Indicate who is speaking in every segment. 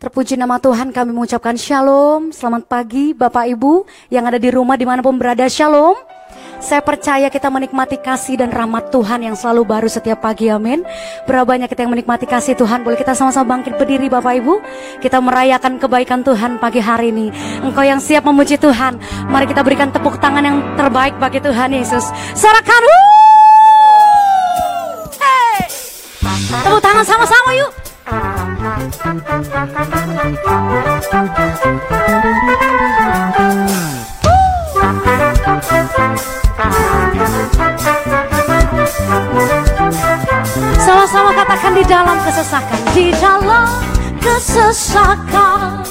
Speaker 1: Terpuji nama Tuhan kami mengucapkan shalom. Selamat pagi Bapak Ibu yang ada di rumah di mana pun berada shalom. Saya percaya kita menikmati kasih dan rahmat Tuhan yang selalu baru setiap pagi, amin. Berapa banyak kita yang menikmati kasih Tuhan, boleh kita sama-sama bangkit berdiri Bapak Ibu. Kita merayakan kebaikan Tuhan pagi hari ini. Engkau yang siap memuji Tuhan, mari kita berikan tepuk tangan yang terbaik bagi Tuhan Yesus. Sorakan, hey! Tepuk tangan sama-sama yuk. Sama-sama katakan di dalam kesesakan. Di dalam kesesakan.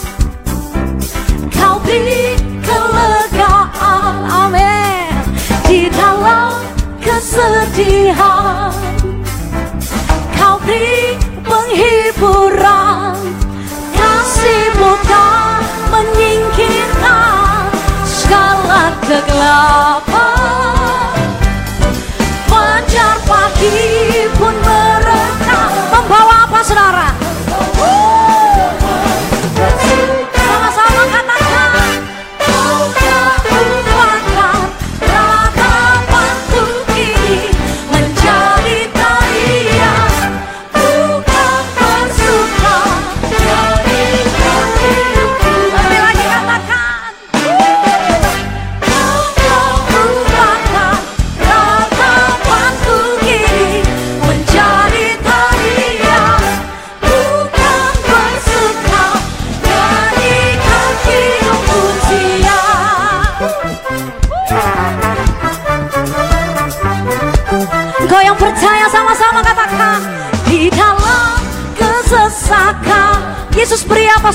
Speaker 1: Kau beri kelegaan. Amin. Di dalam kesedihan. Kau beri penghiburan Kasihmu tak menyingkirkan Segala kegelapan pagi pun merekam Membawa apa saudara?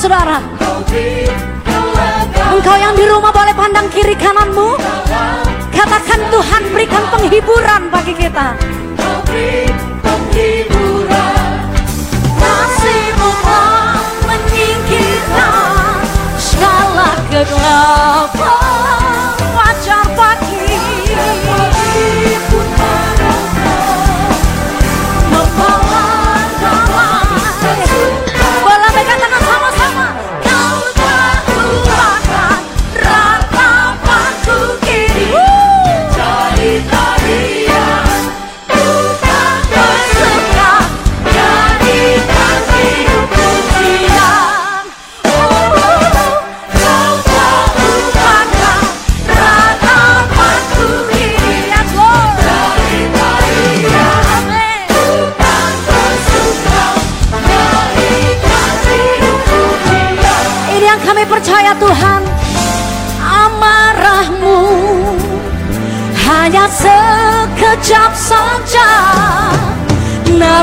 Speaker 1: Saudara? Engkau yang di rumah boleh pandang kiri kananmu Katakan Tuhan berikan penghiburan bagi kita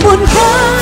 Speaker 1: บุญค่า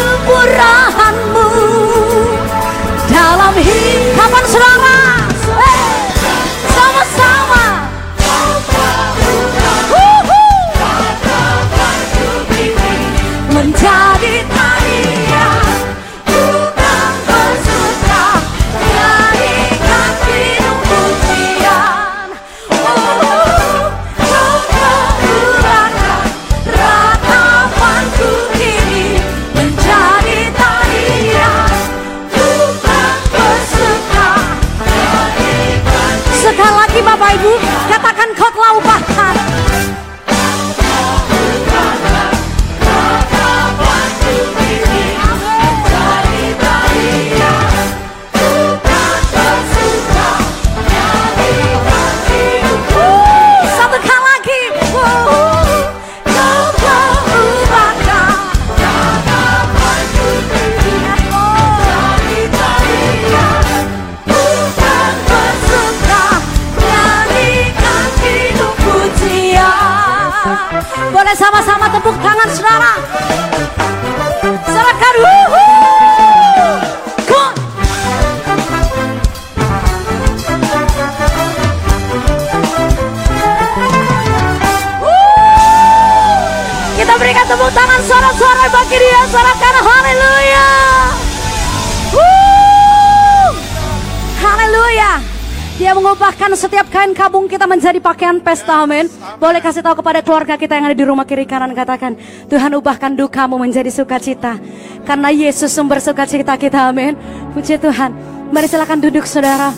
Speaker 1: menjadi pakaian pesta, amin. Boleh kasih tahu kepada keluarga kita yang ada di rumah kiri kanan, katakan, Tuhan ubahkan dukamu menjadi sukacita. Karena Yesus sumber sukacita kita, amin. Puji Tuhan. Mari silakan duduk saudara.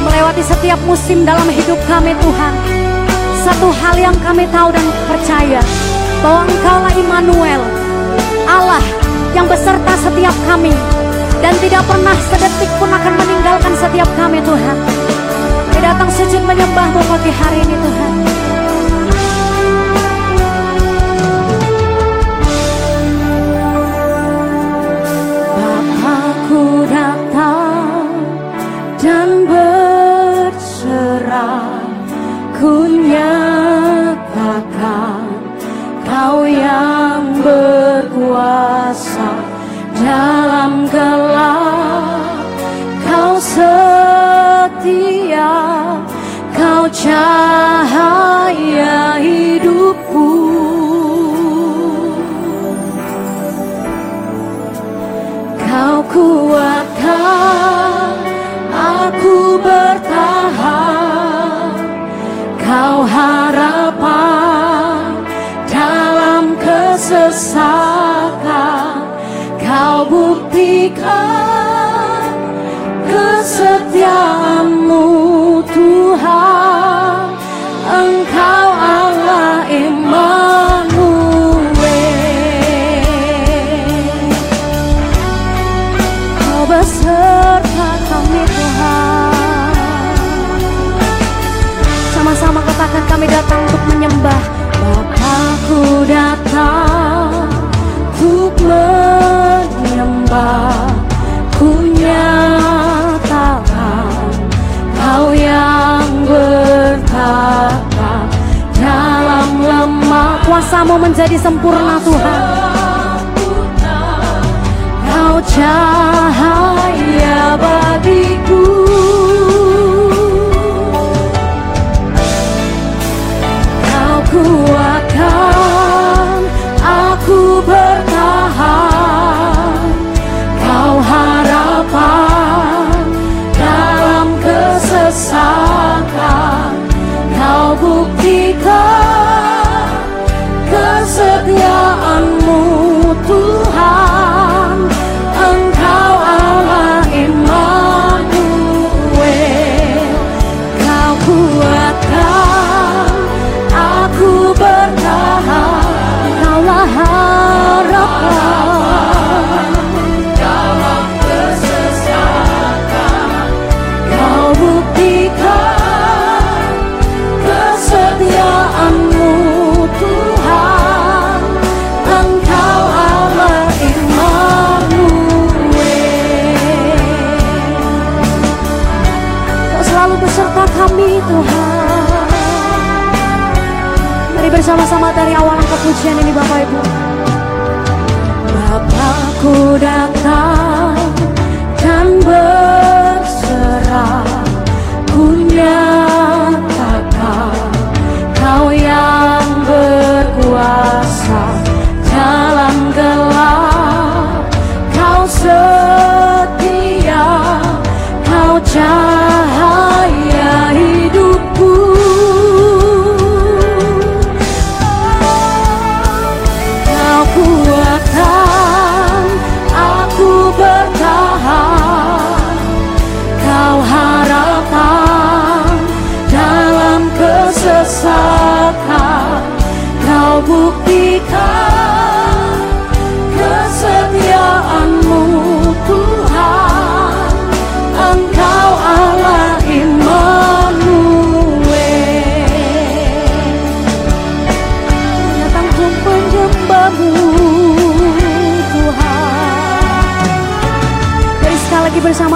Speaker 1: Melewati setiap musim dalam hidup kami Tuhan. Satu hal yang kami tahu dan percaya, bahwa Engkaulah Immanuel, Allah yang beserta setiap kami dan tidak pernah sedetik pun akan meninggalkan setiap kami Tuhan. Kami datang sujud menyembahmu pagi hari ini Tuhan. Bapakku datang kesesakan kau buktikan Kuasamu menjadi sempurna Tuhan. Kau cahaya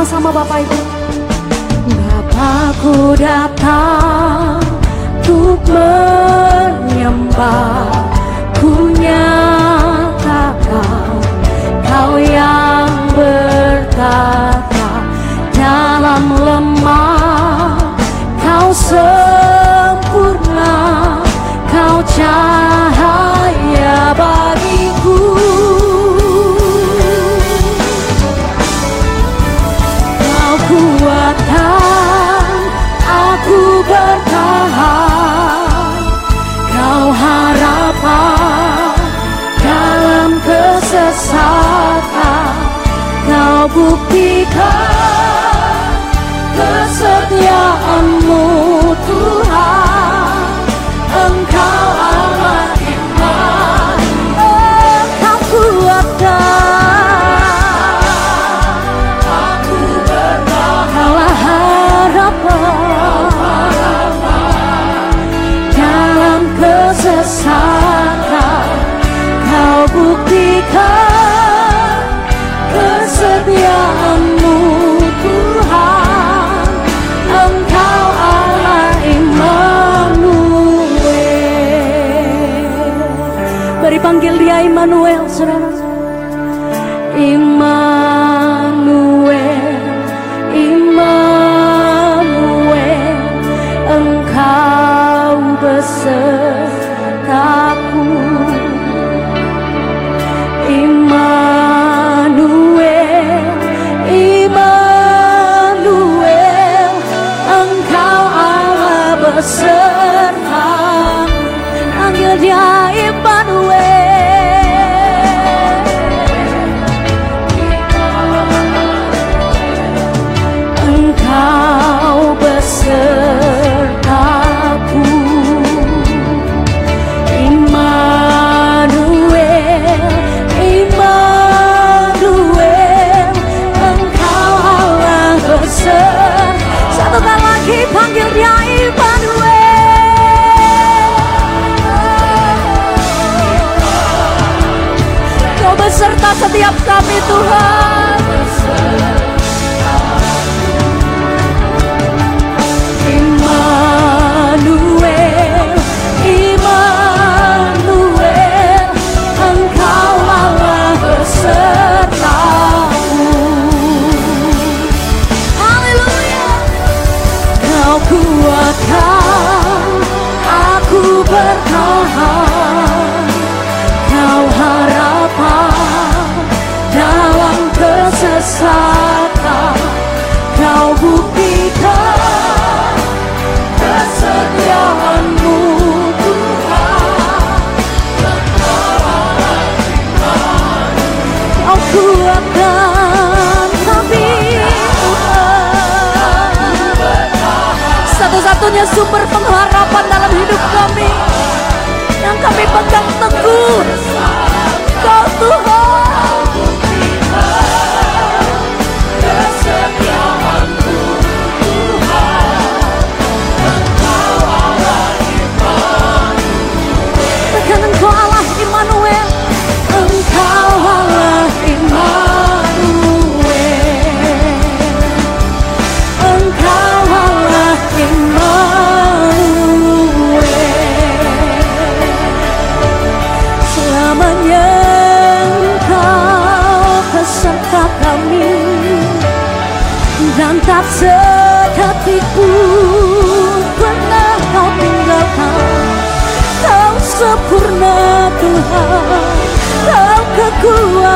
Speaker 1: bersama-sama Bapak Ibu Bapakku datang untuk menyembah Ku nyatakan kau yang bertata dalam lemah Kau sempurna, Buktikan kesetiaanmu Tuhan. panggil dia Immanuel, saudara. Immanuel, Immanuel, Engkau besertaku. Immanuel, Immanuel, Engkau Allah besertaku. Tuhan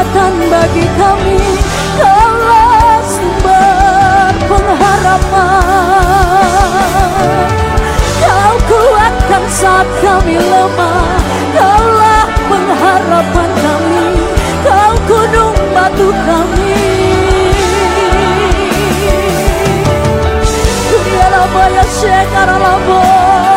Speaker 1: kekuatan bagi kami kaulah sumber pengharapan. Kau kuatkan saat kami lemah kaulah pengharapan kami. Kau gunung batu kami. Dunia lama yang sekarang lama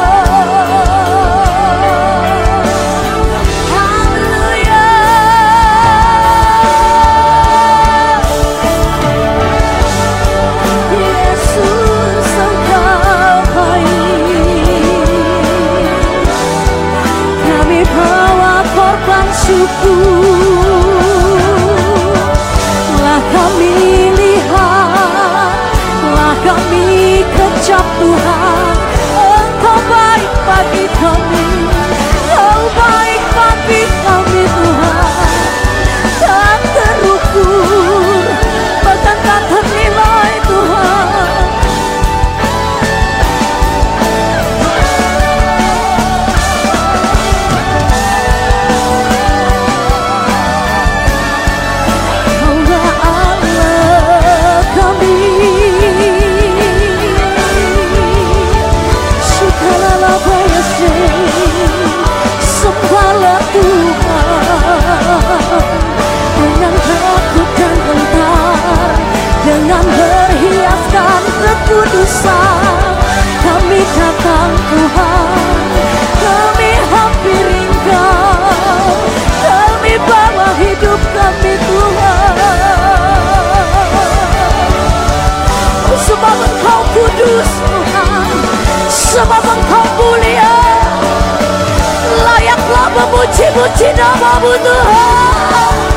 Speaker 1: hidupku. Kami lihat kami kecap Tuhan. Kekudusan kami datang Tuhan. Kami hampir Engkau kami bawa hidup kami Tuhan. Sebab Engkau kudus Tuhan. Sebab Engkau mulia. Layaklah memuji-muji namamu Tuhan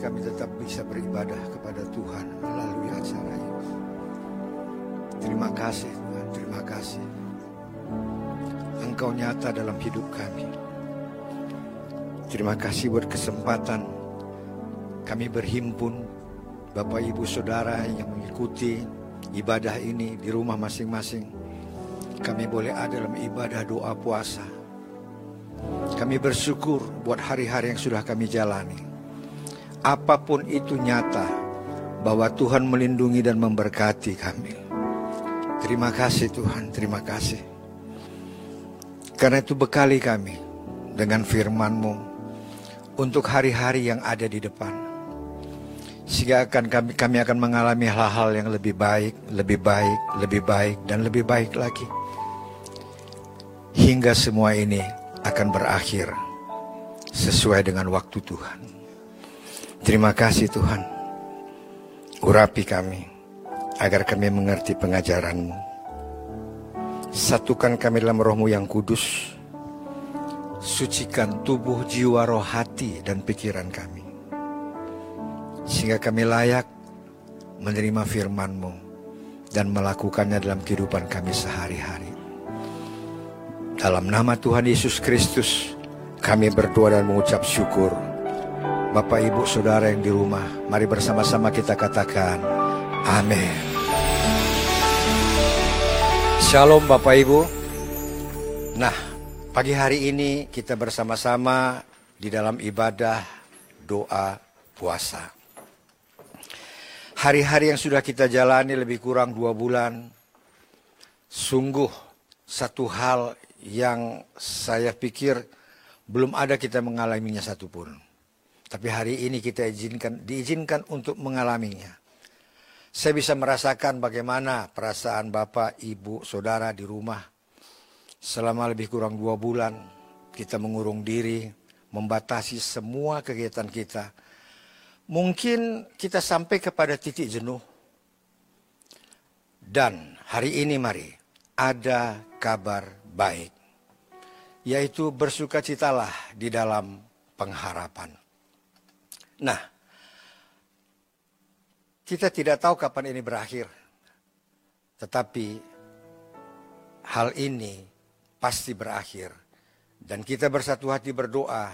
Speaker 2: kami tetap bisa beribadah kepada Tuhan melalui acara ini. Terima kasih Tuhan, terima kasih. Engkau nyata dalam hidup kami. Terima kasih buat kesempatan kami berhimpun Bapak Ibu Saudara yang mengikuti ibadah ini di rumah masing-masing. Kami boleh ada dalam ibadah doa puasa. Kami bersyukur buat hari-hari yang sudah kami jalani. Apa pun itu nyata bahwa Tuhan melindungi dan memberkati kami. Terima kasih Tuhan, terima kasih. Karena itu bekali kami dengan firman-Mu untuk hari-hari yang ada di depan. Sehingga akan kami kami akan mengalami hal-hal yang lebih baik, lebih baik, lebih baik dan lebih baik lagi. Hingga semua ini akan berakhir sesuai dengan waktu Tuhan. Terima kasih Tuhan. Urapi kami agar kami mengerti pengajaran-Mu. Satukan kami dalam rohmu yang kudus. Sucikan tubuh, jiwa, roh, hati, dan pikiran kami. Sehingga kami layak menerima firman-Mu dan melakukannya dalam kehidupan kami sehari-hari. Dalam nama Tuhan Yesus Kristus, kami berdoa dan mengucap syukur. Bapak, Ibu, Saudara yang di rumah, mari bersama-sama kita katakan, Amin. Shalom Bapak Ibu. Nah, pagi hari ini kita bersama-sama di dalam ibadah doa puasa. Hari-hari yang sudah kita jalani lebih kurang dua bulan, sungguh satu hal yang saya pikir belum ada kita mengalaminya satupun. Tapi hari ini kita izinkan, diizinkan untuk mengalaminya. Saya bisa merasakan bagaimana perasaan Bapak, Ibu, Saudara di rumah. Selama lebih kurang dua bulan, kita mengurung diri, membatasi semua kegiatan kita. Mungkin kita sampai kepada titik jenuh. Dan hari ini mari, ada kabar baik. Yaitu bersukacitalah di dalam pengharapan. Nah, kita tidak tahu kapan ini berakhir. Tetapi hal ini pasti berakhir. Dan kita bersatu hati berdoa,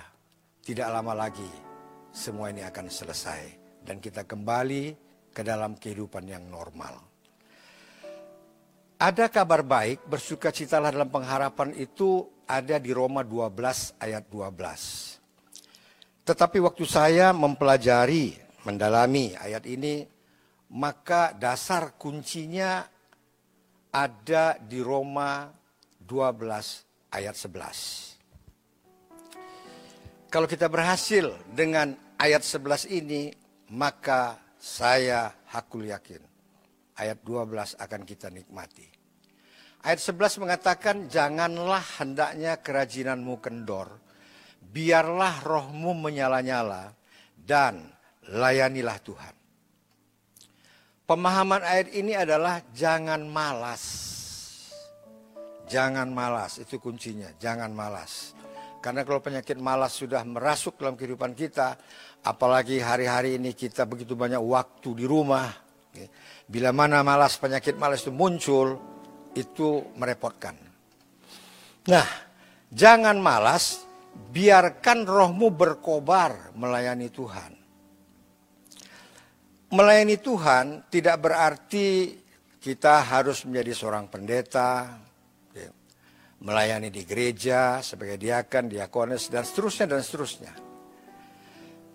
Speaker 2: tidak lama lagi semua ini akan selesai. Dan kita kembali ke dalam kehidupan yang normal. Ada kabar baik, bersukacitalah dalam pengharapan itu ada di Roma 12 ayat 12. Tetapi waktu saya mempelajari, mendalami ayat ini, maka dasar kuncinya ada di Roma 12 ayat 11. Kalau kita berhasil dengan ayat 11 ini, maka saya hakul yakin ayat 12 akan kita nikmati. Ayat 11 mengatakan, janganlah hendaknya kerajinanmu kendor, biarlah rohmu menyala-nyala dan layanilah Tuhan. Pemahaman ayat ini adalah jangan malas. Jangan malas, itu kuncinya, jangan malas. Karena kalau penyakit malas sudah merasuk dalam kehidupan kita, apalagi hari-hari ini kita begitu banyak waktu di rumah. Bila mana malas, penyakit malas itu muncul, itu merepotkan. Nah, jangan malas, biarkan rohmu berkobar melayani Tuhan. Melayani Tuhan tidak berarti kita harus menjadi seorang pendeta, ya, melayani di gereja sebagai diakan, diakones, dan seterusnya, dan seterusnya.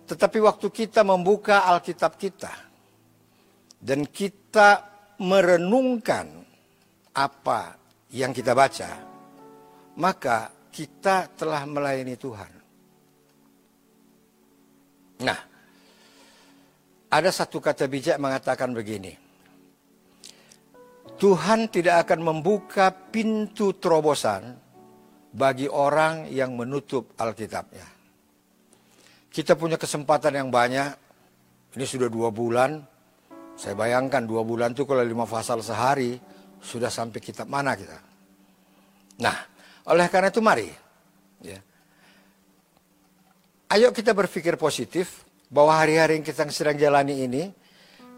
Speaker 2: Tetapi waktu kita membuka Alkitab kita, dan kita merenungkan apa yang kita baca, maka kita telah melayani Tuhan. Nah, ada satu kata bijak mengatakan begini. Tuhan tidak akan membuka pintu terobosan bagi orang yang menutup Alkitabnya. Kita punya kesempatan yang banyak. Ini sudah dua bulan. Saya bayangkan dua bulan itu kalau lima pasal sehari, sudah sampai kitab mana kita. Nah, oleh karena itu mari, ya. ayo kita berpikir positif bahwa hari-hari yang kita sedang jalani ini,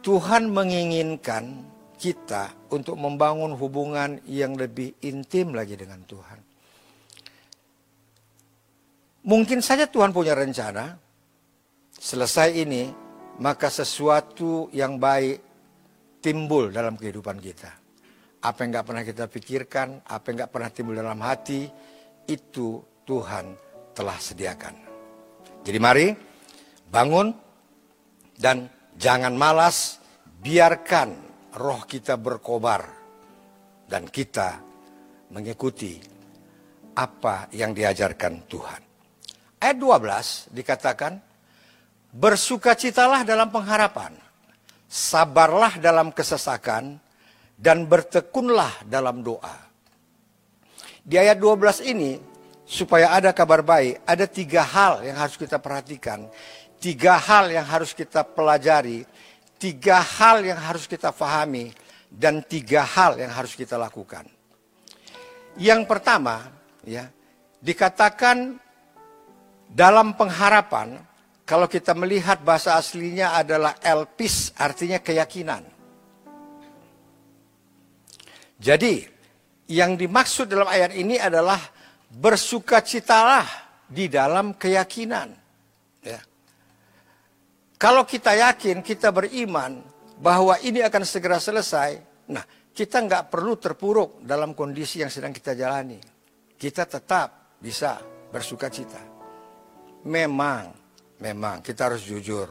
Speaker 2: Tuhan menginginkan kita untuk membangun hubungan yang lebih intim lagi dengan Tuhan. Mungkin saja Tuhan punya rencana, selesai ini, maka sesuatu yang baik timbul dalam kehidupan kita apa yang nggak pernah kita pikirkan, apa yang nggak pernah timbul dalam hati, itu Tuhan telah sediakan. Jadi mari bangun dan jangan malas, biarkan roh kita berkobar dan kita mengikuti apa yang diajarkan Tuhan. Ayat 12 dikatakan, bersukacitalah dalam pengharapan, sabarlah dalam kesesakan, dan bertekunlah dalam doa. Di ayat 12 ini, supaya ada kabar baik, ada tiga hal yang harus kita perhatikan. Tiga hal yang harus kita pelajari, tiga hal yang harus kita pahami, dan tiga hal yang harus kita lakukan. Yang pertama, ya, dikatakan dalam pengharapan, kalau kita melihat bahasa aslinya adalah elpis, artinya keyakinan. Jadi, yang dimaksud dalam ayat ini adalah bersukacitalah di dalam keyakinan. Ya. Kalau kita yakin, kita beriman bahwa ini akan segera selesai, nah kita nggak perlu terpuruk dalam kondisi yang sedang kita jalani. Kita tetap bisa bersukacita. Memang, memang kita harus jujur.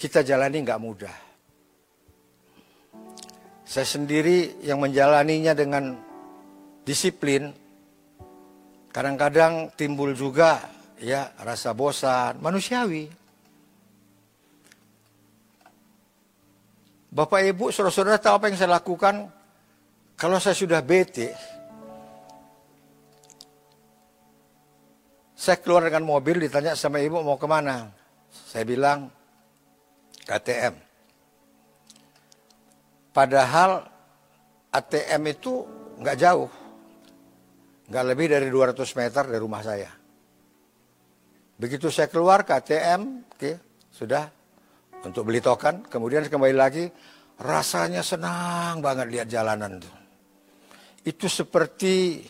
Speaker 2: Kita jalani nggak mudah. Saya sendiri yang menjalaninya dengan disiplin, kadang-kadang timbul juga ya rasa bosan, manusiawi. Bapak Ibu, saudara-saudara tahu apa yang saya lakukan? Kalau saya sudah bete, saya keluar dengan mobil ditanya sama ibu mau ke mana. Saya bilang KTM. Padahal ATM itu nggak jauh, nggak lebih dari 200 meter dari rumah saya. Begitu saya keluar ke ATM, oke, sudah untuk beli token, kemudian kembali lagi, rasanya senang banget lihat jalanan itu. Itu seperti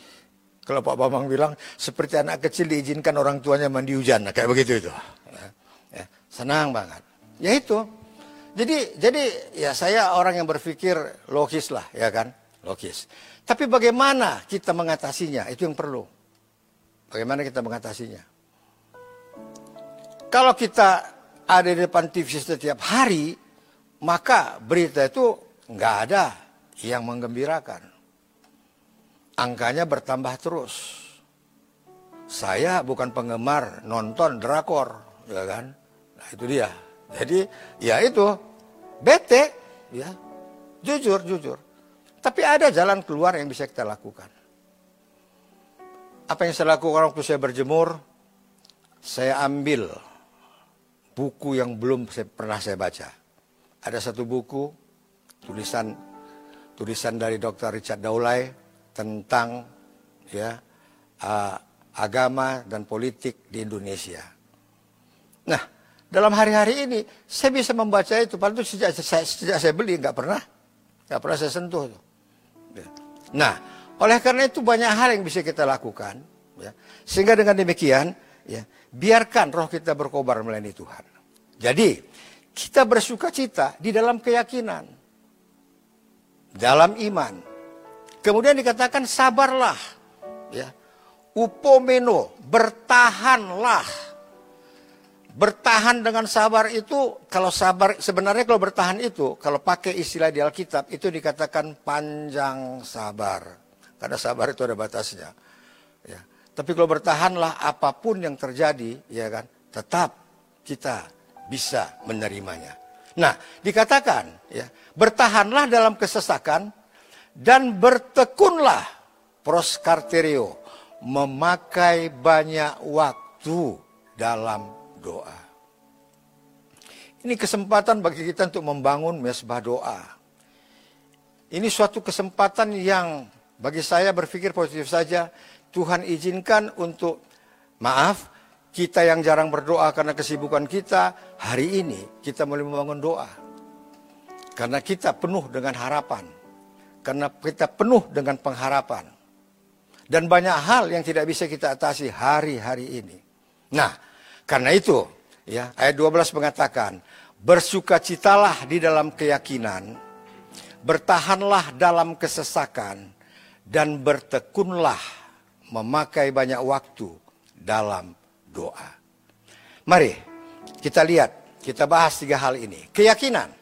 Speaker 2: kalau Pak Bambang bilang seperti anak kecil diizinkan orang tuanya mandi hujan, kayak begitu itu. Ya, ya, senang banget. Ya itu. Jadi jadi ya saya orang yang berpikir logis lah, ya kan, logis. Tapi bagaimana kita mengatasinya itu yang perlu. Bagaimana kita mengatasinya? Kalau kita ada di depan TV setiap hari, maka berita itu nggak ada yang menggembirakan. Angkanya bertambah terus. Saya bukan penggemar nonton drakor, ya kan? Nah itu dia. Jadi ya itu bete, ya jujur jujur. Tapi ada jalan keluar yang bisa kita lakukan. Apa yang saya lakukan waktu saya berjemur? Saya ambil buku yang belum saya, pernah saya baca. Ada satu buku tulisan tulisan dari Dr. Richard Daulay tentang ya uh, agama dan politik di Indonesia. Nah, dalam hari-hari ini saya bisa membaca itu. Padahal itu sejak saya, sejak saya beli nggak pernah nggak pernah saya sentuh. Ya. Nah, oleh karena itu banyak hal yang bisa kita lakukan. Ya. Sehingga dengan demikian, ya, biarkan roh kita berkobar melayani Tuhan. Jadi, kita bersuka cita di dalam keyakinan. Dalam iman. Kemudian dikatakan sabarlah. Ya. Upomeno, bertahanlah. Bertahan dengan sabar itu, kalau sabar, sebenarnya kalau bertahan itu, kalau pakai istilah di Alkitab, itu dikatakan panjang sabar. Karena sabar itu ada batasnya. Ya. Tapi kalau bertahanlah apa pun yang terjadi, ya kan, tetap kita bisa menerimanya. Nah, dikatakan ya, bertahanlah dalam kesesakan dan bertekunlah proskarterio memakai banyak waktu dalam doa. Ini kesempatan bagi kita untuk membangun mesbah doa. Ini suatu kesempatan yang bagi saya berpikir positif saja Tuhan izinkan untuk maaf kita yang jarang berdoa karena kesibukan kita, hari ini kita mulai membangun doa. Karena kita penuh dengan harapan. Karena kita penuh dengan pengharapan. Dan banyak hal yang tidak bisa kita atasi hari-hari ini. Nah, karena itu, ya ayat 12 mengatakan, bersukacitalah di dalam keyakinan, bertahanlah dalam kesesakan, dan bertekunlah memakai banyak waktu dalam doa. Mari kita lihat, kita bahas tiga hal ini. Keyakinan.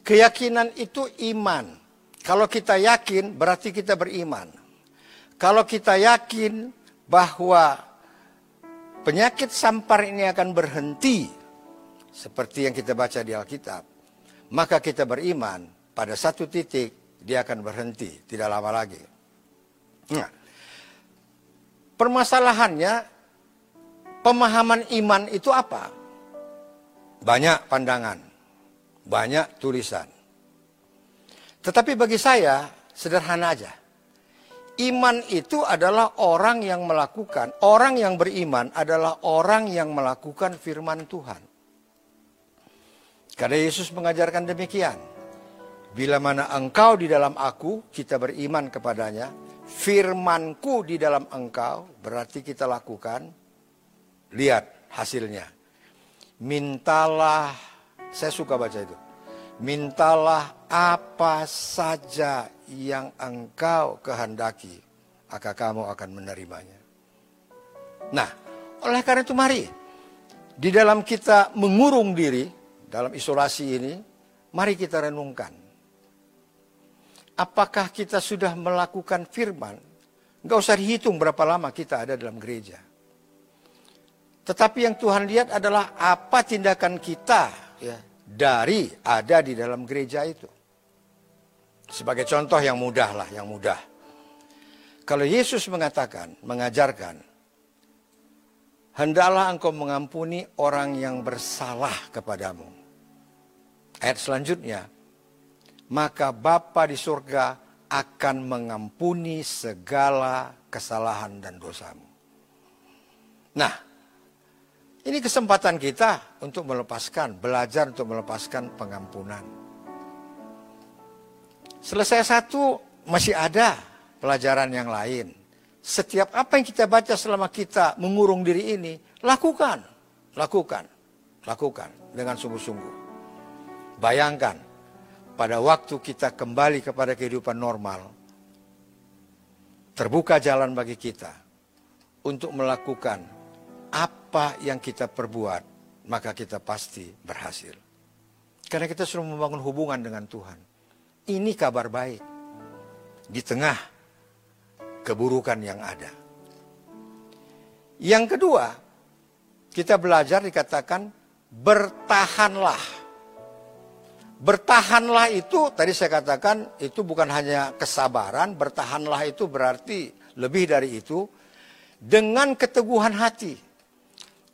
Speaker 2: Keyakinan itu iman. Kalau kita yakin berarti kita beriman. Kalau kita yakin bahwa penyakit sampar ini akan berhenti seperti yang kita baca di Alkitab, maka kita beriman pada satu titik dia akan berhenti, tidak lama lagi. Nah, permasalahannya Pemahaman iman itu apa? Banyak pandangan, banyak tulisan. Tetapi bagi saya sederhana aja. Iman itu adalah orang yang melakukan, orang yang beriman adalah orang yang melakukan firman Tuhan. Karena Yesus mengajarkan demikian. Bila mana engkau di dalam aku, kita beriman kepadanya. Firmanku di dalam engkau, berarti kita lakukan Lihat hasilnya. Mintalah, saya suka baca itu. Mintalah apa saja yang engkau kehendaki, maka kamu akan menerimanya. Nah, oleh karena itu mari di dalam kita mengurung diri dalam isolasi ini, mari kita renungkan. Apakah kita sudah melakukan firman? Enggak usah dihitung berapa lama kita ada dalam gereja. Tetapi yang Tuhan lihat adalah apa tindakan kita ya dari ada di dalam gereja itu. Sebagai contoh yang mudah lah, yang mudah. Kalau Yesus mengatakan, mengajarkan, hendaklah engkau mengampuni orang yang bersalah kepadamu. Ayat selanjutnya, maka Bapa di surga akan mengampuni segala kesalahan dan dosamu. Nah, ini kesempatan kita untuk melepaskan, belajar untuk melepaskan pengampunan. Selesai satu, masih ada pelajaran yang lain. Setiap apa yang kita baca selama kita mengurung diri ini, lakukan, lakukan, lakukan dengan sungguh-sungguh. Bayangkan, pada waktu kita kembali kepada kehidupan normal, terbuka jalan bagi kita untuk melakukan apa yang kita perbuat, maka kita pasti berhasil. Karena kita sudah membangun hubungan dengan Tuhan. Ini kabar baik di tengah keburukan yang ada. Yang kedua, kita belajar dikatakan bertahanlah. Bertahanlah itu tadi saya katakan itu bukan hanya kesabaran, bertahanlah itu berarti lebih dari itu dengan keteguhan hati.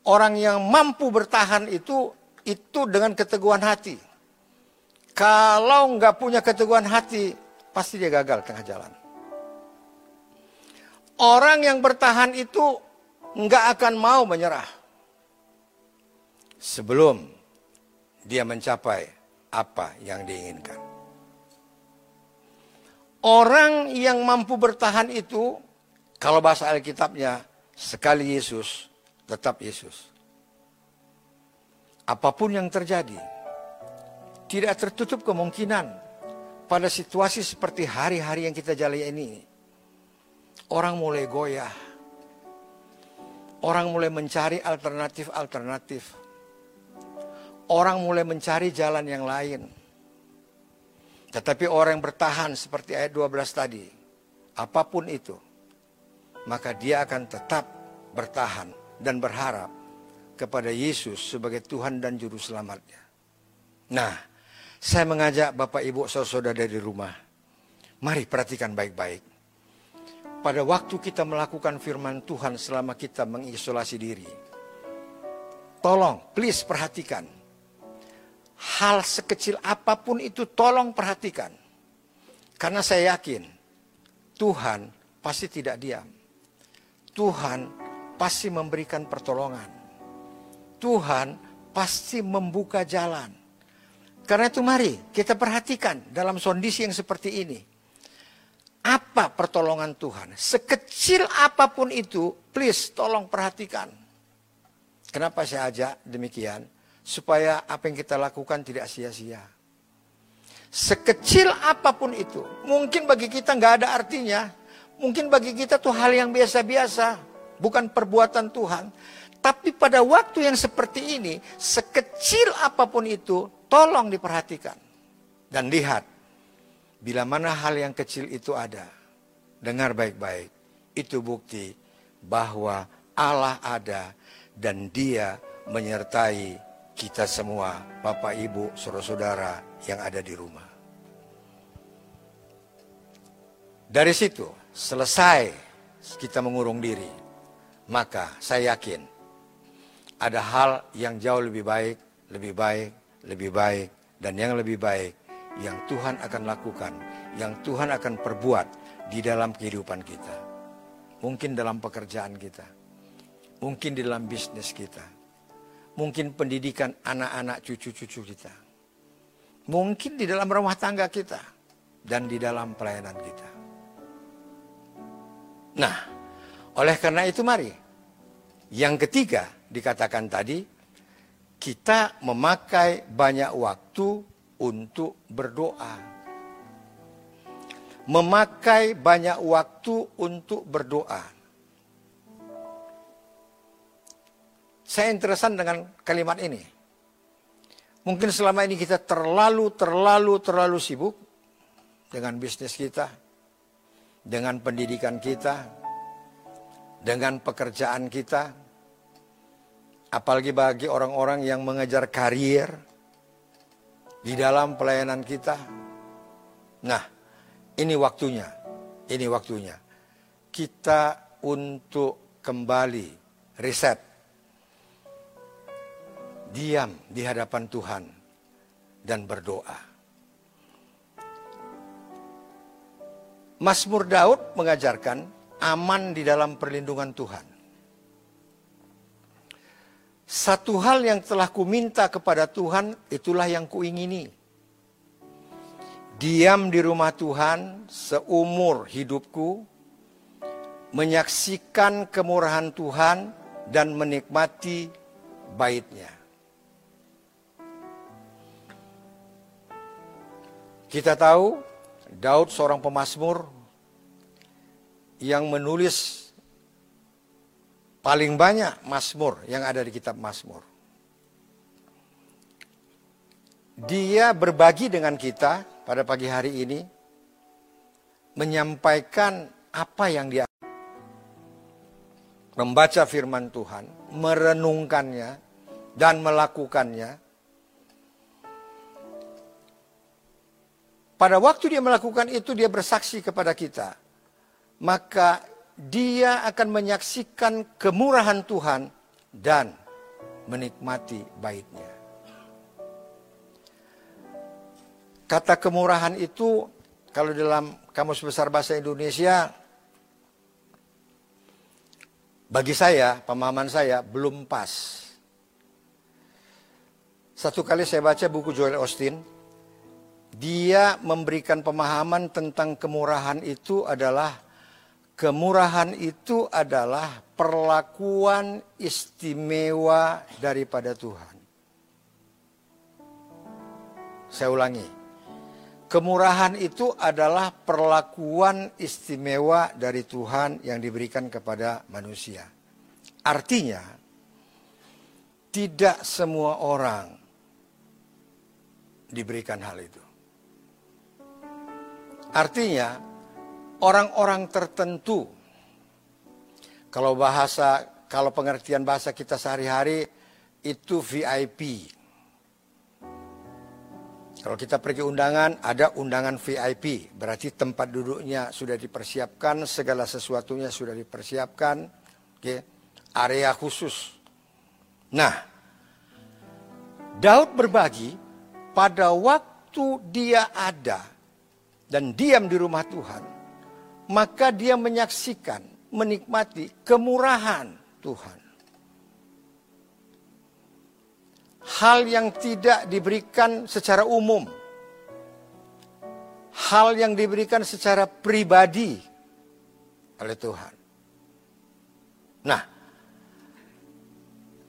Speaker 2: Orang yang mampu bertahan itu itu dengan keteguhan hati. Kalau nggak punya keteguhan hati, pasti dia gagal tengah jalan. Orang yang bertahan itu nggak akan mau menyerah sebelum dia mencapai apa yang diinginkan. Orang yang mampu bertahan itu, kalau bahasa Alkitabnya, sekali Yesus, tetap Yesus. Apa pun yang terjadi, tidak tertutup kemungkinan pada situasi seperti hari-hari yang kita jalani ini. Orang mulai goyah. Orang mulai mencari alternatif-alternatif. Orang mulai mencari jalan yang lain. Tetapi orang yang bertahan seperti ayat 12 tadi. Apa pun itu. Maka dia akan tetap bertahan dan berharap kepada Yesus sebagai Tuhan dan Juru Selamatnya. Nah, saya mengajak Bapak Ibu saudara dari rumah. Mari perhatikan baik-baik. Pada waktu kita melakukan firman Tuhan selama kita mengisolasi diri. Tolong, please perhatikan. Hal sekecil apa pun itu tolong perhatikan. Karena saya yakin Tuhan pasti tidak diam. Tuhan pasti memberikan pertolongan. Tuhan pasti membuka jalan. Karena itu mari kita perhatikan dalam kondisi yang seperti ini. Apa pertolongan Tuhan? Sekecil apa pun itu, please tolong perhatikan. Kenapa saya ajak demikian? Supaya apa yang kita lakukan tidak sia-sia. Sekecil apa pun itu, mungkin bagi kita nggak ada artinya. Mungkin bagi kita tuh hal yang biasa-biasa, bukan perbuatan Tuhan. Tapi pada waktu yang seperti ini, sekecil apa pun itu, tolong diperhatikan. Dan lihat, bila mana hal yang kecil itu ada, dengar baik-baik, itu bukti bahwa Allah ada dan dia menyertai kita semua, Bapak Ibu, saudara-saudara yang ada di rumah. Dari situ, selesai kita mengurung diri, maka saya yakin ada hal yang jauh lebih baik, lebih baik, lebih baik, dan yang lebih baik yang Tuhan akan lakukan, yang Tuhan akan perbuat di dalam kehidupan kita. Mungkin dalam pekerjaan kita, mungkin di dalam bisnis kita, mungkin pendidikan anak-anak cucu-cucu kita, mungkin di dalam rumah tangga kita, dan di dalam pelayanan kita. Nah, oleh karena itu mari, yang ketiga, dikatakan tadi, kita memakai banyak waktu untuk berdoa. Memakai banyak waktu untuk berdoa. Saya interesan dengan kalimat ini. Mungkin selama ini kita terlalu, terlalu, terlalu sibuk dengan bisnis kita, dengan pendidikan kita, dengan pekerjaan kita, Apalagi bagi orang-orang yang mengejar karier, di dalam pelayanan kita. Nah, ini waktunya. Ini waktunya. Kita untuk kembali riset. Diam di hadapan Tuhan dan berdoa. Mazmur Daud mengajarkan aman di dalam perlindungan Tuhan. Satu hal yang telah kuminta kepada Tuhan, itulah yang kuingini. Diam di rumah Tuhan seumur hidupku, menyaksikan kemurahan Tuhan dan menikmati baitnya. Kita tahu Daud seorang pemazmur yang menulis Paling banyak Mazmur yang ada di kitab Mazmur. Dia berbagi dengan kita pada pagi hari ini menyampaikan apa yang dia membaca firman Tuhan, merenungkannya dan melakukannya. Pada waktu dia melakukan itu dia bersaksi kepada kita. Maka dia akan menyaksikan kemurahan Tuhan dan menikmati baitnya. Kata kemurahan itu kalau dalam Kamus Besar Bahasa Indonesia bagi saya, pemahaman saya belum pas. Satu kali saya baca buku Joel Austin, dia memberikan pemahaman tentang kemurahan itu adalah Kemurahan itu adalah perlakuan istimewa daripada Tuhan. Saya ulangi. Kemurahan itu adalah perlakuan istimewa dari Tuhan yang diberikan kepada manusia. Artinya, tidak semua orang diberikan hal itu. Artinya, orang-orang tertentu. Kalau bahasa, kalau pengertian bahasa kita sehari-hari itu VIP. Kalau kita pergi undangan, ada undangan VIP. Berarti tempat duduknya sudah dipersiapkan, segala sesuatunya sudah dipersiapkan. Okay. Area khusus. Nah, Daud berbagi pada waktu dia ada dan diam di rumah Tuhan maka dia menyaksikan, menikmati kemurahan Tuhan. Hal yang tidak diberikan secara umum. Hal yang diberikan secara pribadi oleh Tuhan. Nah,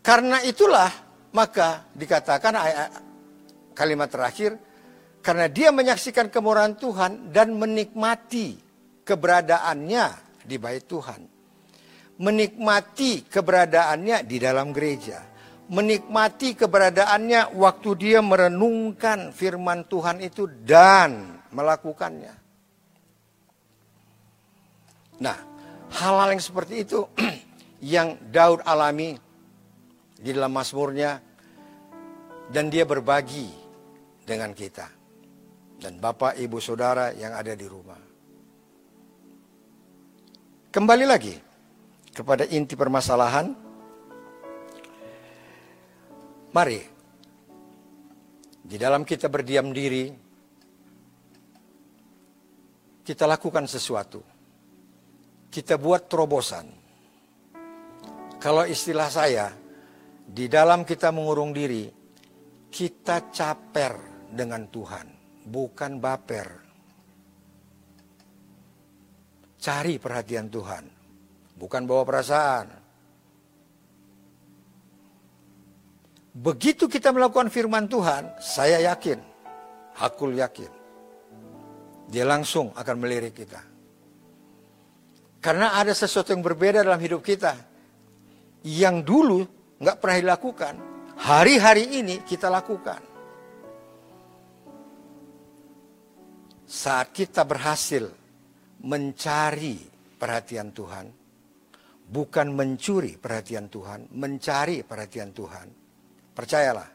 Speaker 2: karena itulah maka dikatakan kalimat terakhir, karena dia menyaksikan kemurahan Tuhan dan menikmati keberadaannya di bait Tuhan. Menikmati keberadaannya di dalam gereja. Menikmati keberadaannya waktu dia merenungkan firman Tuhan itu dan melakukannya. Nah, hal-hal yang seperti itu yang Daud alami di dalam Mazmurnya dan dia berbagi dengan kita dan Bapak, Ibu, Saudara yang ada di rumah. Kembali lagi kepada inti permasalahan. Mari, di dalam kita berdiam diri, kita lakukan sesuatu. Kita buat terobosan. Kalau istilah saya, di dalam kita mengurung diri, kita caper dengan Tuhan, bukan baper. Cari perhatian Tuhan. Bukan bawa perasaan. Begitu kita melakukan firman Tuhan, saya yakin, hakul yakin, dia langsung akan melirik kita. Karena ada sesuatu yang berbeda dalam hidup kita. Yang dulu nggak pernah dilakukan, hari-hari ini kita lakukan. Saat kita berhasil mencari perhatian Tuhan, bukan mencuri perhatian Tuhan, mencari perhatian Tuhan. Percayalah.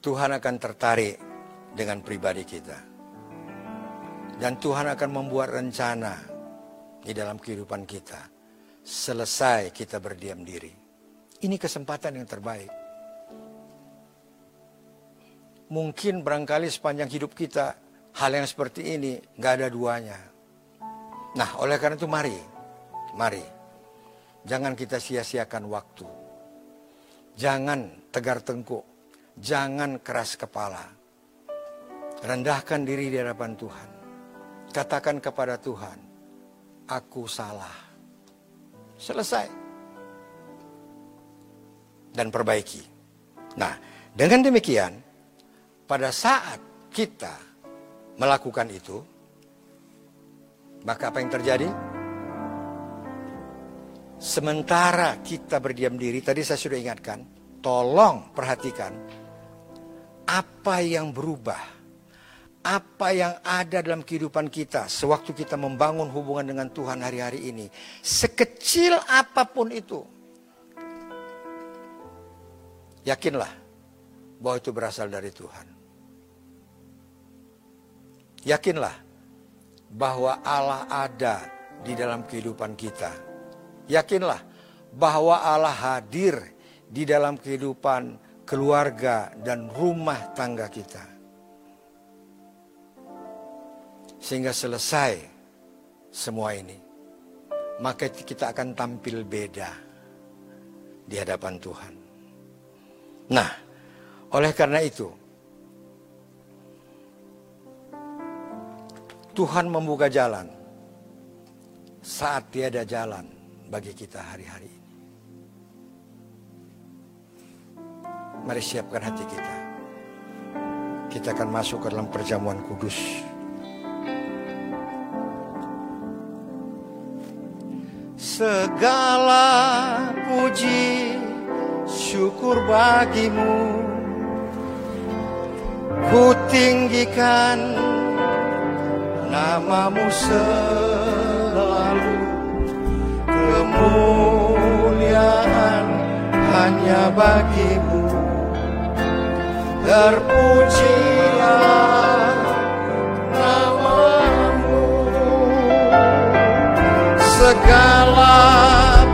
Speaker 2: Tuhan akan tertarik dengan pribadi kita. Dan Tuhan akan membuat rencana di dalam kehidupan kita. Selesai kita berdiam diri. Ini kesempatan yang terbaik. Mungkin barangkali sepanjang hidup kita hal yang seperti ini nggak ada duanya. Nah, oleh karena itu mari, mari, jangan kita sia-siakan waktu. Jangan tegar tengkuk, jangan keras kepala. Rendahkan diri di hadapan Tuhan. Katakan kepada Tuhan, aku salah. Selesai. Dan perbaiki. Nah, dengan demikian, pada saat kita melakukan itu, maka apa yang terjadi? Sementara kita berdiam diri, tadi saya sudah ingatkan, tolong perhatikan apa yang berubah, apa yang ada dalam kehidupan kita sewaktu kita membangun hubungan dengan Tuhan hari-hari ini, sekecil apa pun itu, yakinlah bahwa itu berasal dari Tuhan. Yakinlah bahwa Allah ada di dalam kehidupan kita. Yakinlah bahwa Allah hadir di dalam kehidupan keluarga dan rumah tangga kita. Sehingga selesai semua ini, maka kita akan tampil beda di hadapan Tuhan. Nah, oleh karena itu, Tuhan membuka jalan saat tiada jalan bagi kita hari-hari ini. Mari siapkan hati kita. Kita akan masuk ke dalam perjamuan kudus. Segala puji syukur bagimu Ku tinggikan namamu selalu kemuliaan hanya bagimu. Terpujilah namamu. Segala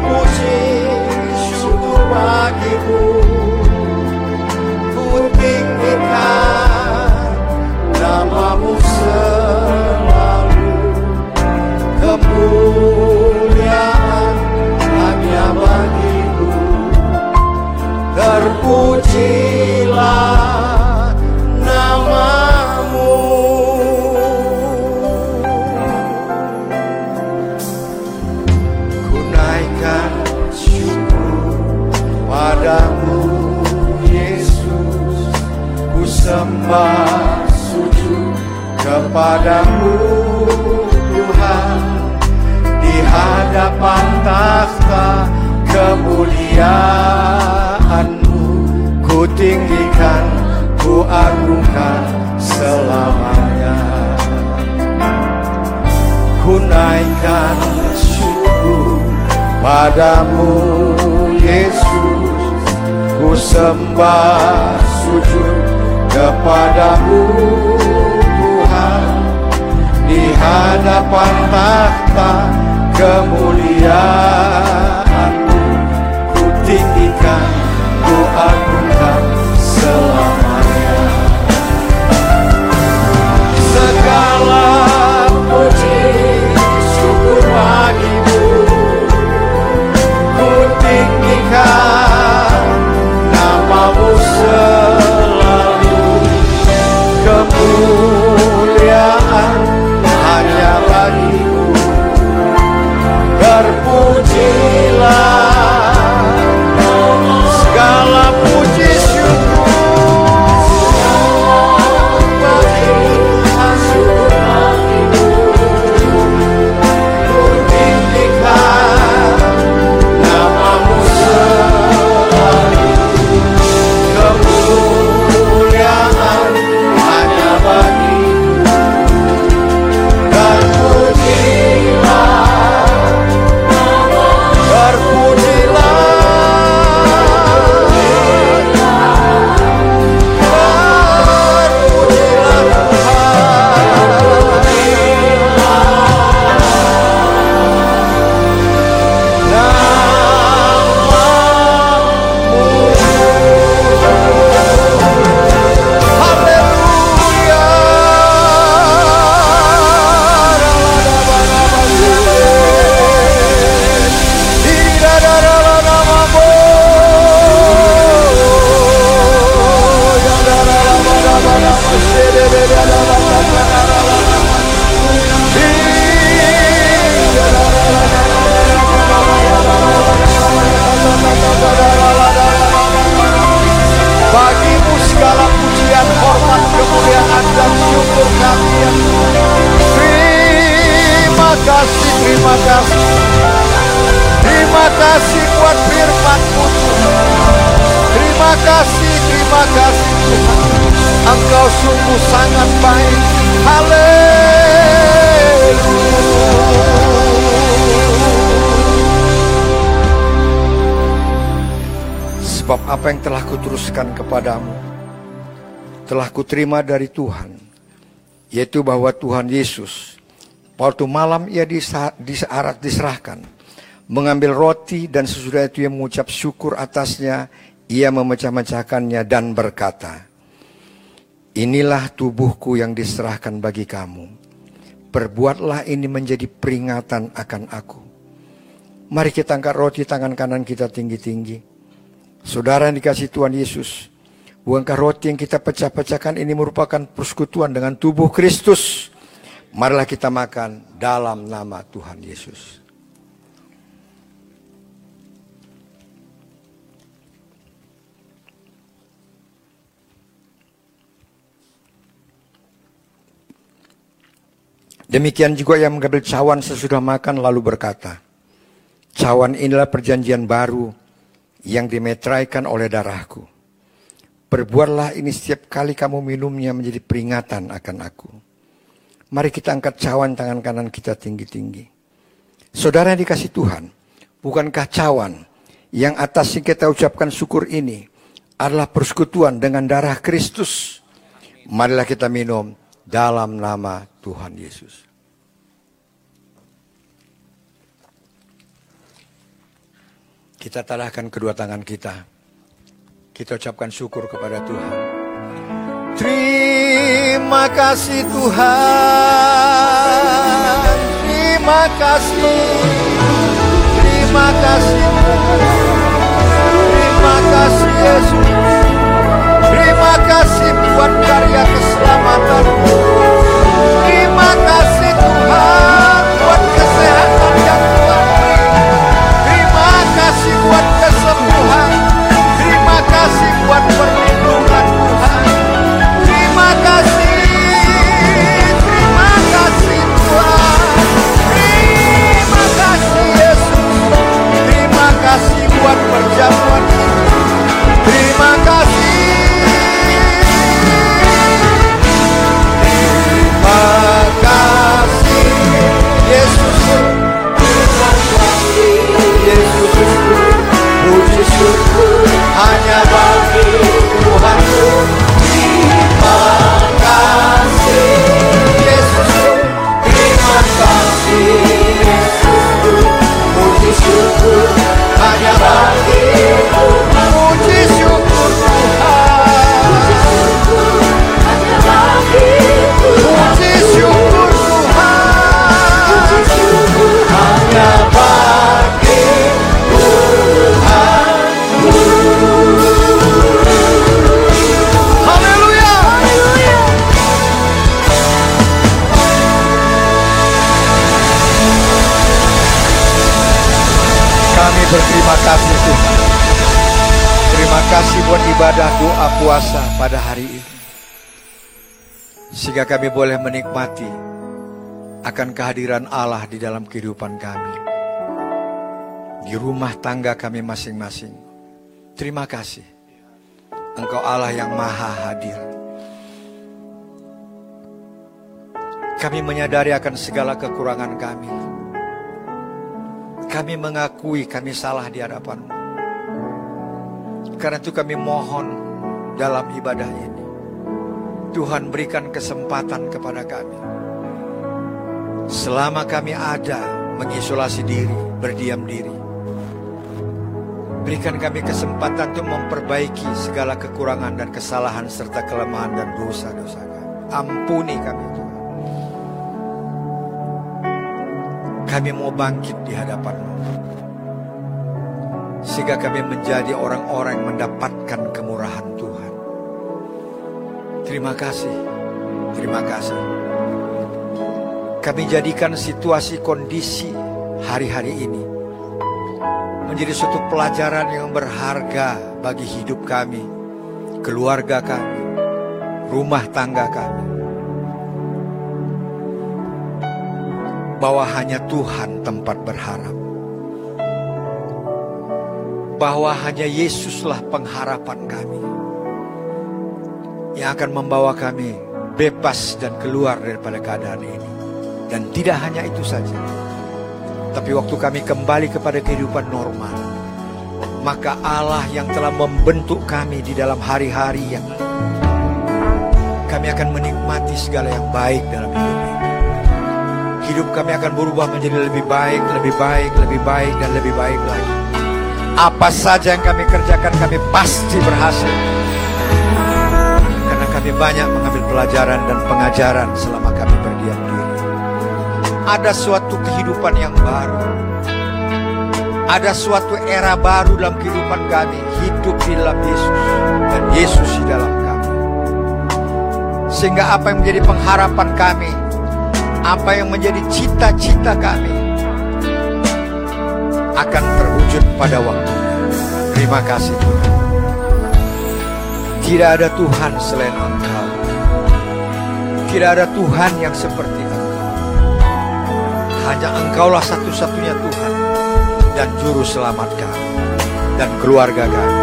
Speaker 2: puji syukur bagimu terpujilah namamu. Ku naikkan syukur padamu Yesus. Ku sembah sujud kepadamu Tuhan. Di hadapan takhta kemuliaanmu ku tinggikan ku agungkan selamanya. Ku naikkan syukur padamu Yesus. Ku sembah sujud kepadamu Tuhan. Di hadapan takhta kemuliaanmu kepadamu telah kuterima dari Tuhan, yaitu bahwa Tuhan Yesus waktu malam ia disarat diserahkan, mengambil roti dan sesudah itu ia mengucap syukur atasnya, ia memecah-mecahkannya dan berkata, Inilah tubuhku yang diserahkan bagi kamu. Perbuatlah ini menjadi peringatan akan aku. Mari kita angkat roti tangan kanan kita tinggi-tinggi. Saudara yang dikasih Tuhan Yesus, bukankah roti yang kita pecah-pecahkan ini merupakan persekutuan dengan tubuh Kristus? Marilah kita makan dalam nama Tuhan Yesus. Demikian juga yang mengambil cawan sesudah makan lalu berkata, Cawan inilah perjanjian baru yang dimetraikan oleh darahku. Perbuatlah ini setiap kali kamu minumnya menjadi peringatan akan aku. Mari kita angkat cawan tangan kanan kita tinggi-tinggi. Saudara yang dikasih Tuhan, bukankah cawan yang atas yang kita ucapkan syukur ini adalah persekutuan dengan darah Kristus? Marilah kita minum dalam nama Tuhan Yesus. Kita tadahkan kedua tangan kita. Kita ucapkan syukur kepada Tuhan. Terima kasih Tuhan. Terima kasih. Terima kasih. Terima kasih Yesus. Terima kasih buat karya keselamatan. Terima kasih Tuhan buat kesehatan yang buat kesembuhan. Terima kasih buat perlindungan Tuhan. Terima kasih. Terima kasih Tuhan. Terima kasih Yesus. Terima kasih buat perjamuan Sehingga kami boleh menikmati akan kehadiran Allah di dalam kehidupan kami. Di rumah tangga kami masing-masing. Terima kasih. Engkau Allah yang maha hadir. Kami menyadari akan segala kekurangan kami kami mengakui kami salah di hadapanmu. Karena itu kami mohon dalam ibadah ini. Tuhan berikan kesempatan kepada kami. Selama kami ada mengisolasi diri, berdiam diri. Berikan kami kesempatan untuk memperbaiki segala kekurangan dan kesalahan serta kelemahan dan dosa-dosa kami. Ampuni kami Tuhan. Kami mau bangkit di hadapanmu. Sehingga kami menjadi orang-orang yang mendapatkan kemurahan Tuhan. Terima kasih. Terima kasih. Kami jadikan situasi kondisi hari-hari ini menjadi suatu pelajaran yang berharga bagi hidup kami, keluarga kami, rumah tangga kami. bahwa hanya Tuhan tempat berharap. bahwa hanya Yesuslah pengharapan kami yang akan membawa kami bebas dan keluar daripada keadaan ini. Dan tidak hanya itu saja. Tapi waktu kami kembali kepada kehidupan normal, maka Allah yang telah membentuk kami di dalam hari-hari yang kami akan menikmati segala yang baik dalam hidup ini. Hidup kami akan berubah menjadi lebih baik, lebih baik, lebih baik, dan lebih baik lagi. Apa saja yang kami kerjakan, kami pasti berhasil. Kami banyak mengambil pelajaran dan pengajaran selama kami berdiam diri. Ada suatu kehidupan yang baru ada suatu era baru dalam kehidupan kami, hidup di dalam Yesus dan Yesus di dalam kami. Sehingga apa yang menjadi pengharapan kami, apa yang menjadi cita-cita kami akan terwujud pada waktu. Terima kasih Tuhan. Tidak ada Tuhan selain Engkau. Tidak ada Tuhan yang seperti Engkau. Hanya Engkaulah satu-satunya Tuhan dan juru selamat kami dan keluarga kami.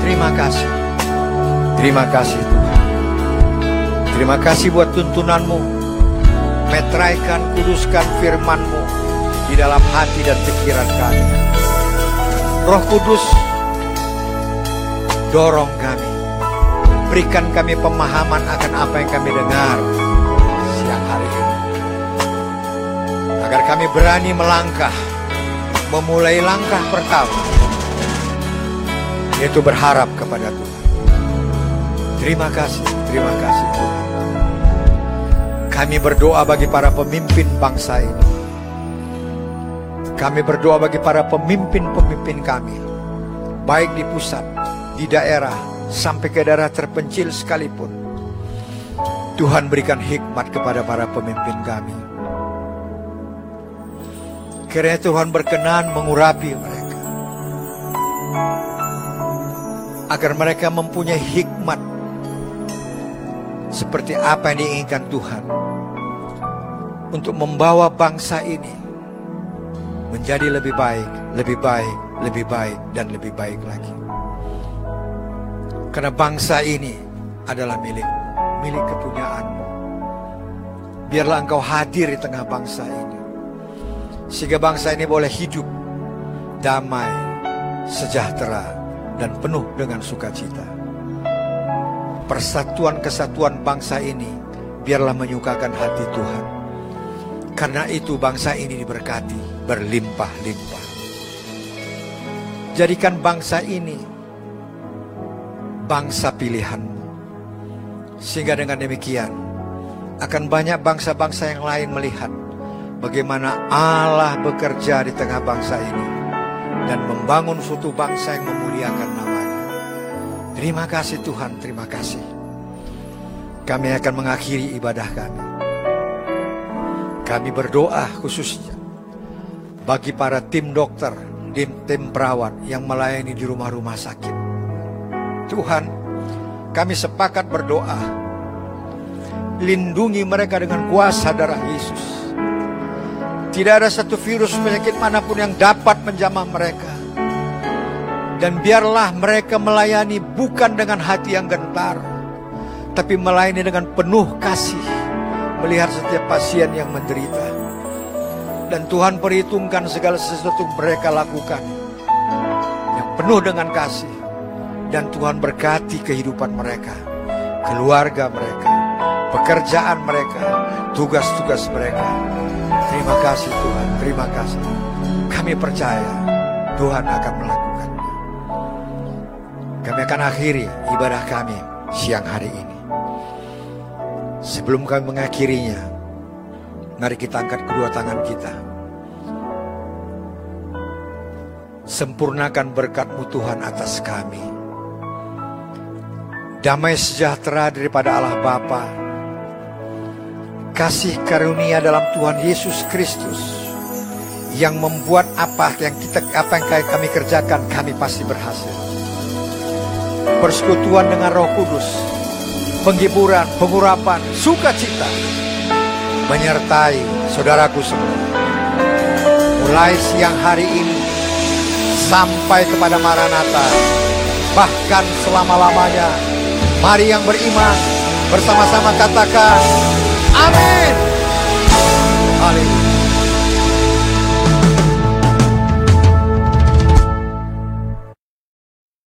Speaker 2: Terima kasih. Terima kasih Tuhan. Terima kasih buat tuntunanmu. Metraikan, kuduskan firmanmu di dalam hati dan pikiran kami. Roh Kudus, dorong kami. Berikan kami pemahaman akan apa yang kami dengar siang hari ini. Agar kami berani melangkah memulai langkah pertama yaitu berharap kepada Tuhan. Terima kasih, terima kasih Tuhan. Kami berdoa bagi para pemimpin bangsa ini. Kami berdoa bagi para pemimpin-pemimpin kami, baik di pusat, di daerah, sampai ke daerah terpencil sekalipun. Tuhan berikan hikmat kepada para pemimpin kami Kiranya Tuhan berkenan mengurapi mereka. Agar mereka mempunyai hikmat seperti apa yang diinginkan Tuhan untuk membawa bangsa ini menjadi lebih baik, lebih baik, lebih baik, dan lebih baik lagi. Karena bangsa ini adalah milik milik kepunyaanmu. Biarlah engkau hadir di tengah bangsa ini. Sehingga bangsa ini boleh hidup damai, sejahtera, dan penuh dengan sukacita. Persatuan kesatuan bangsa ini biarlah menyukakan hati Tuhan. Karena itu bangsa ini diberkati berlimpah-limpah. Jadikan bangsa ini bangsa pilihanmu. Sehingga dengan demikian akan banyak bangsa-bangsa yang lain melihat bagaimana Allah bekerja di tengah bangsa ini dan membangun suatu bangsa yang memuliakan namanya. Terima kasih Tuhan, terima kasih. Kami akan mengakhiri ibadah kami. Kami berdoa khususnya bagi para tim dokter, tim, tim perawat yang melayani di rumah-rumah sakit. Tuhan, kami sepakat berdoa. Lindungi mereka dengan kuasa darah Yesus tidak ada satu virus penyakit mana pun yang dapat menjamah mereka. Dan biarlah mereka melayani bukan dengan hati yang gentar, tapi melayani dengan penuh kasih, melihat setiap pasien yang menderita. Dan Tuhan perhitungkan segala sesuatu yang mereka lakukan, yang penuh dengan kasih. Dan Tuhan berkati kehidupan mereka, keluarga mereka, pekerjaan mereka, tugas-tugas mereka. Terima kasih Tuhan, terima kasih. Kami percaya Tuhan akan melakukannya. Kami akan akhiri ibadah kami siang hari ini. Sebelum kami mengakhirinya, mari kita angkat kedua tangan kita. Sempurnakan berkatmu Tuhan atas kami. Damai sejahtera daripada Allah Bapa, kasih karunia dalam Tuhan Yesus Kristus yang membuat apa yang kita apa yang kami kerjakan kami pasti berhasil. Persekutuan dengan Roh Kudus, penghiburan, pengurapan, sukacita menyertai saudaraku semua. Mulai siang hari ini sampai kepada Maranatha bahkan selama-lamanya. Mari yang beriman bersama-sama katakan amin.